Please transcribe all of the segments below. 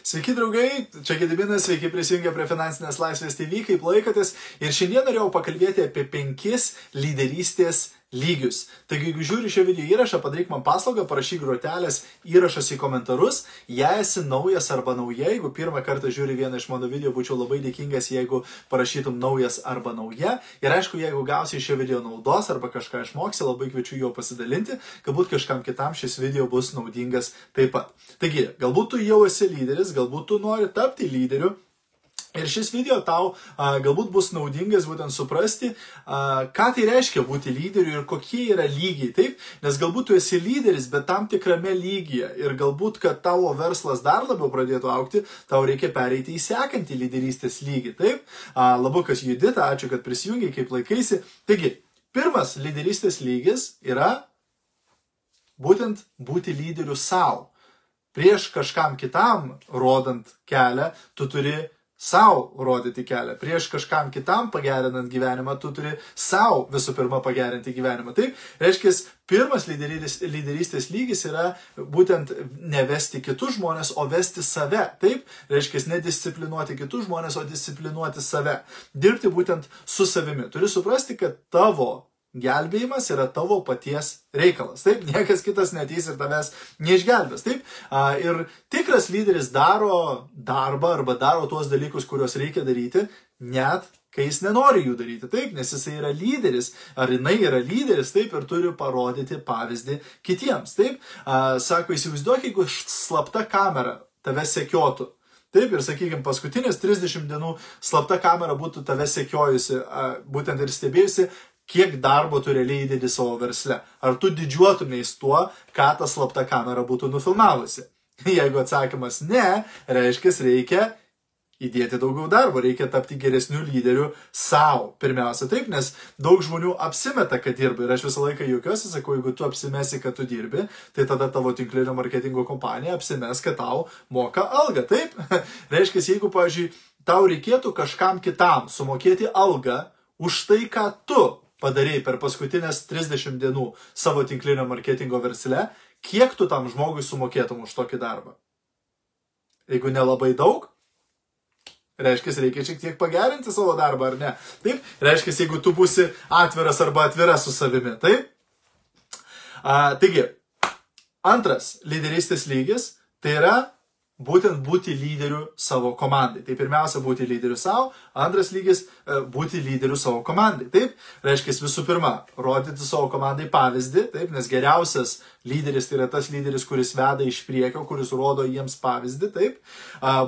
Sveiki draugai, čia Gediminas, sveiki prisijungę prie Finansinės laisvės TV, kaip laikotės. Ir šiandien norėjau pakalbėti apie penkis lyderystės lygius. Taigi, jeigu žiūri šio video įrašą, padaryk man paslaugą, parašyk grotelės įrašas į komentarus. Jei esi naujas arba nauja, jeigu pirmą kartą žiūri vieną iš mano video, būčiau labai dėkingas, jeigu parašytum naujas arba nauja. Ir aišku, jeigu gausi šio video naudos arba kažką išmoksi, labai kviečiu juo pasidalinti, galbūt kažkam kitam šis video bus naudingas taip pat. Taigi, galbūt tu jau esi lyderis, galbūt tu nori tapti lyderiu. Ir šis video tau a, galbūt bus naudingas būtent suprasti, a, ką tai reiškia būti lyderiu ir kokie yra lygiai, taip? Nes galbūt tu esi lyderis, bet tam tikrame lygyje. Ir galbūt, kad tavo verslas dar labiau pradėtų aukti, tau reikia pereiti į sekantį lyderystės lygį, taip? A, labukas Judita, ačiū, kad prisijungiai, kaip laikaisi. Taigi, pirmas lyderystės lygis yra būtent būti lyderiu savo. Prieš kažkam kitam rodant kelią, tu turi savo rodyti kelią. Prieš kažkam kitam pagerinant gyvenimą, tu turi savo visų pirma pagerinti gyvenimą. Taip, reiškia, pirmas lyderystės lygis yra būtent nevesti kitus žmonės, o vesti save. Taip, reiškia, nedisciplinuoti kitus žmonės, o disciplinuoti save. Dirbti būtent su savimi. Turi suprasti, kad tavo Gelbėjimas yra tavo paties reikalas. Taip, niekas kitas neteis ir tavęs neišgelbės. Taip, ir tikras lyderis daro darbą arba daro tuos dalykus, kuriuos reikia daryti, net kai jis nenori jų daryti. Taip, nes jisai yra lyderis, ar jinai yra lyderis, taip, ir turi parodyti pavyzdį kitiems. Taip, sako, įsivaizduok, jeigu slapta kamera tave sekiotų. Taip, ir sakykime, paskutinės 30 dienų slapta kamera būtų tave sekiojusi, būtent ir stebėjusi, kiek darbo tu realiai įdedi savo versle. Ar tu didžiuotumės tuo, ką ta slapta kamera būtų nufilmavusi? Jeigu atsakymas ne, reiškia, reikia įdėti daugiau darbo, reikia tapti geresniu lyderiu savo. Pirmiausia, taip, nes daug žmonių apsimeta, kad dirba ir aš visą laiką juokiuosi, sakau, jeigu tu apsimesi, kad tu dirbi, tai tada tavo tinklinio marketingo kompanija apsimes, kad tau moka algą, taip? reiškia, jeigu, pavyzdžiui, tau reikėtų kažkam kitam sumokėti algą už tai, ką tu padarėjai per paskutinės 30 dienų savo tinklinio marketingo versle, kiek tu tam žmogui sumokėtum už tokį darbą? Jeigu nelabai daug, reiškia, reikia šiek tiek pagerinti savo darbą, ar ne? Taip, reiškia, jeigu tu būsi atviras arba atvira su savimi, taip? A, taigi, antras lyderystės lygis tai yra būtent būti lyderiu savo komandai. Tai pirmiausia, būti lyderiu savo, antras lygis e, - būti lyderiu savo komandai. Taip, reiškia visų pirma, rodyti savo komandai pavyzdį, taip, nes geriausias lyderis tai yra tas lyderis, kuris veda iš priekio, kuris rodo jiems pavyzdį, taip,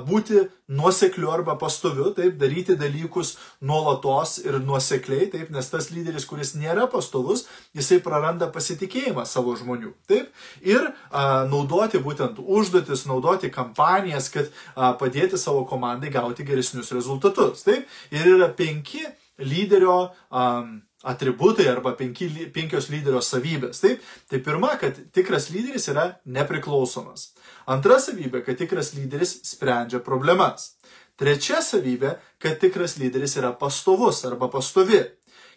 būti nuosekliu arba pastoviu, taip, daryti dalykus nuolatos ir nuosekliai, taip, nes tas lyderis, kuris nėra pastovus, jisai praranda pasitikėjimą savo žmonių, taip, ir a, naudoti būtent užduotis, naudoti kampanijas, kad a, padėti savo komandai gauti geresnius rezultatus, taip, ir yra penki lyderio um, atributai arba penki, penkios lyderio savybės. Taip, tai pirma, kad tikras lyderis yra nepriklausomas. Antra savybė, kad tikras lyderis sprendžia problemas. Trečia savybė, kad tikras lyderis yra pastovus arba pastovi.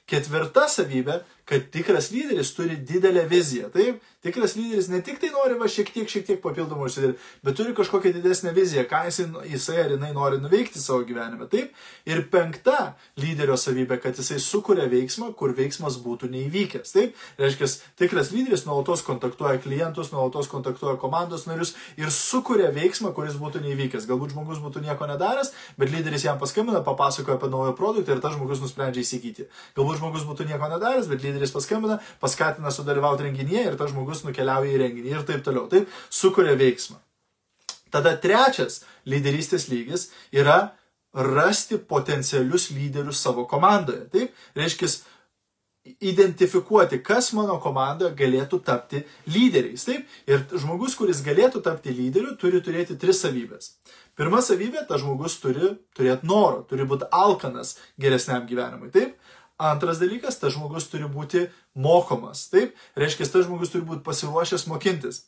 Ketvirta savybė, kad tikras lyderis turi didelę viziją. Taip, tikras lyderis ne tik tai nori va šiek tiek, šiek tiek papildomų užsidirbti, bet turi kažkokią didesnę viziją, ką jisai, jisai ar jinai nori nuveikti savo gyvenime. Taip, ir penkta lyderio savybė, kad jisai sukuria veiksmą, kur veiksmas būtų neįvykęs. Taip, reiškia, tikras lyderis nuolatos kontaktuoja klientus, nuolatos kontaktuoja komandos narius ir sukuria veiksmą, kuris būtų neįvykęs. Galbūt žmogus būtų nieko nedaręs, bet lyderis jam paskambina, papasakoja apie naują produktą ir tas žmogus nusprendžia įsigyti. Galbūt žmogus būtų nieko nedaręs, bet lyderis lyderis paskambina, paskatina sudalyvauti renginyje ir tas žmogus nukeliauja į renginį ir taip toliau. Taip, sukuria veiksmą. Tada trečias lyderystės lygis yra rasti potencialius lyderius savo komandoje. Taip, reiškia, identifikuoti, kas mano komandoje galėtų tapti lyderiais. Taip, ir žmogus, kuris galėtų tapti lyderiu, turi turėti tris savybės. Pirma savybė, tas žmogus turi turėti noro, turi būti alkanas geresniam gyvenimui. Taip, Antras dalykas, tas žmogus turi būti mokomas. Taip, reiškia, tas žmogus turi būti pasiruošęs mokintis,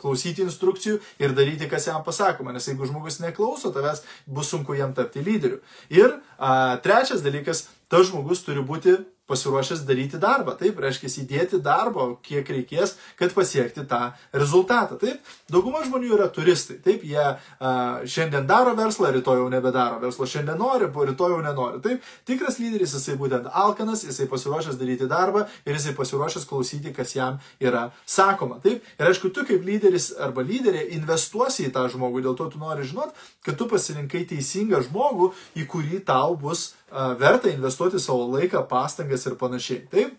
klausyti instrukcijų ir daryti, kas jam pasakoma, nes jeigu žmogus neklauso tavęs, bus sunku jam tapti lyderiu. Ir a, trečias dalykas, tas žmogus turi būti pasiruošęs daryti darbą. Taip, reiškia įdėti darbo, kiek reikės, kad pasiekti tą rezultatą. Taip, dauguma žmonių yra turistai. Taip, jie a, šiandien daro verslą, rytoj jau nebedaro verslo. Šiandien nori, rytoj jau nenori. Taip, tikras lyderis, jisai būtent alkanas, jisai pasiruošęs daryti darbą ir jisai pasiruošęs klausyti, kas jam yra sakoma. Taip, ir aišku, tu kaip lyderis arba lyderė investuosi į tą žmogų, dėl to tu nori žinot, kad tu pasirinkai teisingą žmogų, į kurį tau bus verta investuoti savo laiką, pastangas ir panašiai. Taip?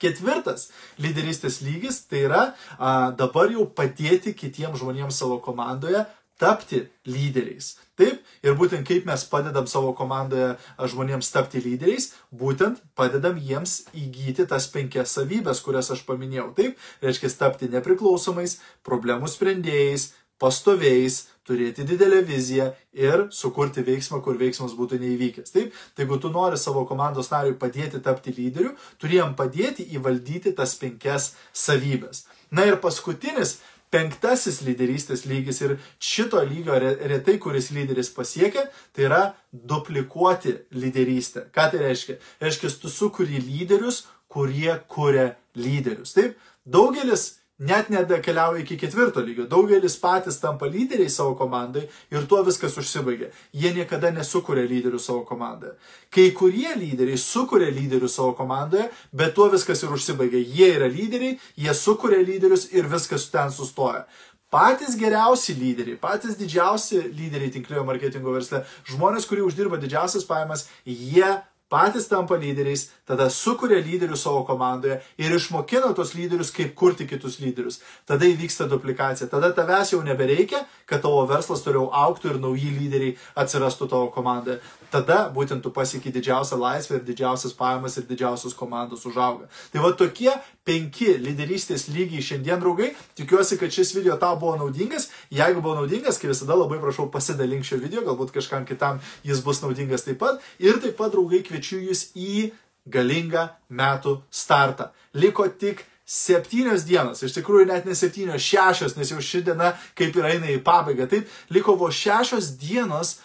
Ketvirtas lyderystės lygis tai yra a, dabar jau padėti kitiems žmonėms savo komandoje tapti lyderiais. Taip, ir būtent kaip mes padedam savo komandoje žmonėms tapti lyderiais, būtent padedam jiems įgyti tas penkias savybės, kurias aš paminėjau. Taip, reiškia tapti nepriklausomais, problemų sprendėjais, pastoviais, turėti didelę viziją ir sukurti veiksmą, kur veiksmas būtų neįvykęs. Taip, tai jeigu tu nori savo komandos nariui padėti tapti lyderiu, turėjom padėti įvaldyti tas penkias savybės. Na ir paskutinis, penktasis lyderystės lygis ir šito lygio retai, kuris lyderis pasiekia, tai yra duplikuoti lyderystę. Ką tai reiškia? Reiškia, tu sukuri lyderius, kurie kuria lyderius. Taip, daugelis net nebekeliauja iki ketvirto lygio. Daugelis patys tampa lyderiai savo komandai ir tuo viskas užsibaigia. Jie niekada nesukuria lyderių savo komandoje. Kai kurie lyderiai sukuria lyderių savo komandoje, bet tuo viskas ir užsibaigia. Jie yra lyderiai, jie sukuria lyderius ir viskas ten sustoja. Patys geriausi lyderiai, patys didžiausi lyderiai tinklinio marketingo versle, žmonės, kurie uždirba didžiausias pajamas, jie patys tampa lyderiais, tada sukuria lyderių savo komandoje ir išmokina tos lyderius, kaip kurti kitus lyderius. Tada įvyksta duplikacija. Tada tavęs jau nebereikia, kad tavo verslas toliau auktų ir nauji lyderiai atsirastų tavo komandoje. Tada būtent tu pasieki didžiausią laisvę ir didžiausias pajamas ir didžiausios komandos užauga. Tai va tokie penki lyderystės lygiai šiandien, draugai. Tikiuosi, kad šis video tau buvo naudingas. Jeigu buvo naudingas, kaip visada labai prašau pasidalink šio video, galbūt kažkam kitam jis bus naudingas taip pat. Ir taip pat, draugai, kviečiu jūs į galingą metų startą. Liko tik septynios dienos, iš tikrųjų net ne septynios, šešios, nes jau ši diena kaip ir eina į pabaigą. Taip, liko vos šešios dienos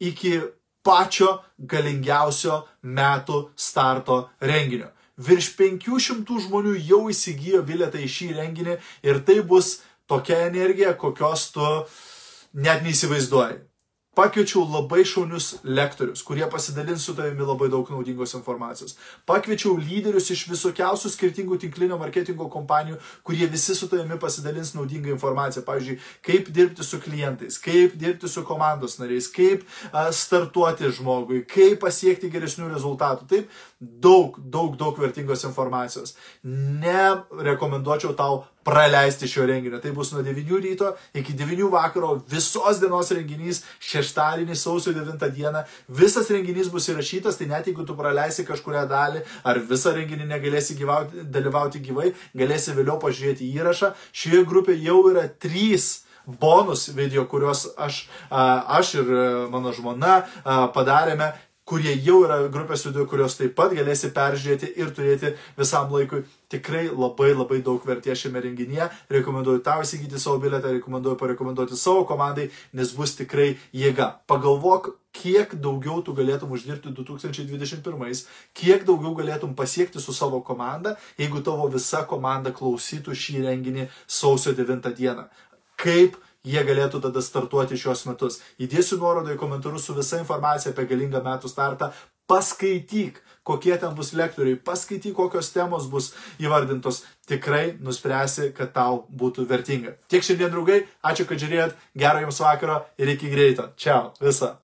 iki pačio galingiausio metų starto renginio. Virš 500 žmonių jau įsigijo bilietą į šį renginį ir tai bus tokia energija, kokios tu net neįsivaizduoji pakviečiau labai šaunius lektorius, kurie pasidalins su tavimi labai daug naudingos informacijos. Pakviečiau lyderius iš visokiausių skirtingų tinklinio marketingo kompanijų, kurie visi su tavimi pasidalins naudingą informaciją. Pavyzdžiui, kaip dirbti su klientais, kaip dirbti su komandos nariais, kaip startuoti žmogui, kaip pasiekti geresnių rezultatų. Taip, daug, daug, daug vertingos informacijos. Nerekomenduočiau tau praleisti šio renginio. Tai bus nuo 9 ryto iki 9 vakaro visos dienos renginys šeštadienį sausio 9 dieną. Visas renginys bus įrašytas, tai net jeigu tu praleisi kažkuria dalį ar visą renginį negalėsi gyvauti, dalyvauti gyvai, galėsi vėliau pažiūrėti įrašą. Šioje grupėje jau yra 3 bonus video, kuriuos aš, aš ir mano žmona padarėme kurie jau yra grupės viduje, kurios taip pat galėsi peržiūrėti ir turėti visam laikui. Tikrai labai labai daug vertės šiame renginyje. Rekomenduoju tau įsigyti savo bilietą, rekomenduoju parekomenduoti savo komandai, nes bus tikrai jėga. Pagalvok, kiek daugiau tu galėtum uždirbti 2021, kiek daugiau galėtum pasiekti su savo komanda, jeigu tavo visa komanda klausytų šį renginį sausio 9 dieną. Kaip jie galėtų tada startuoti šios metus. Įdėsiu nuorodą į komentarus su visa informacija apie galingą metų startą. Paskaityk, kokie ten bus lektoriai, paskaityk, kokios temos bus įvardintos. Tikrai nuspręsi, kad tau būtų vertinga. Tiek šiandien, draugai, ačiū, kad žiūrėjot, gero jums vakaro ir iki greito. Čia, visa.